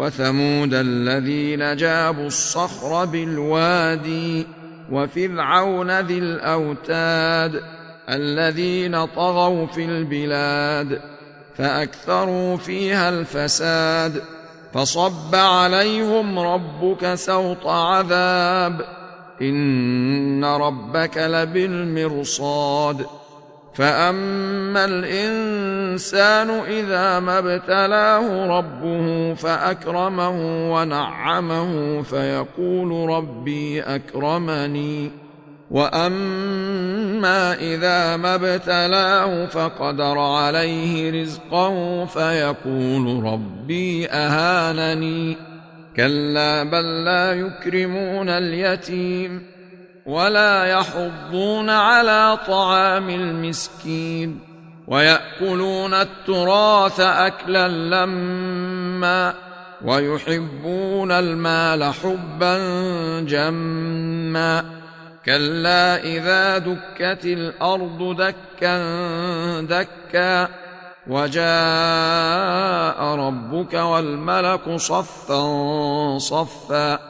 وثمود الذين جابوا الصخر بالوادي وفرعون ذي الأوتاد الذين طغوا في البلاد فأكثروا فيها الفساد فصب عليهم ربك سوط عذاب إن ربك لبالمرصاد فاما الانسان اذا ما ابتلاه ربه فاكرمه ونعمه فيقول ربي اكرمني واما اذا ما ابتلاه فقدر عليه رزقه فيقول ربي اهانني كلا بل لا يكرمون اليتيم ولا يحضون على طعام المسكين ويأكلون التراث أكلا لما ويحبون المال حبا جما كلا إذا دكت الأرض دكا دكا وجاء ربك والملك صفا صفا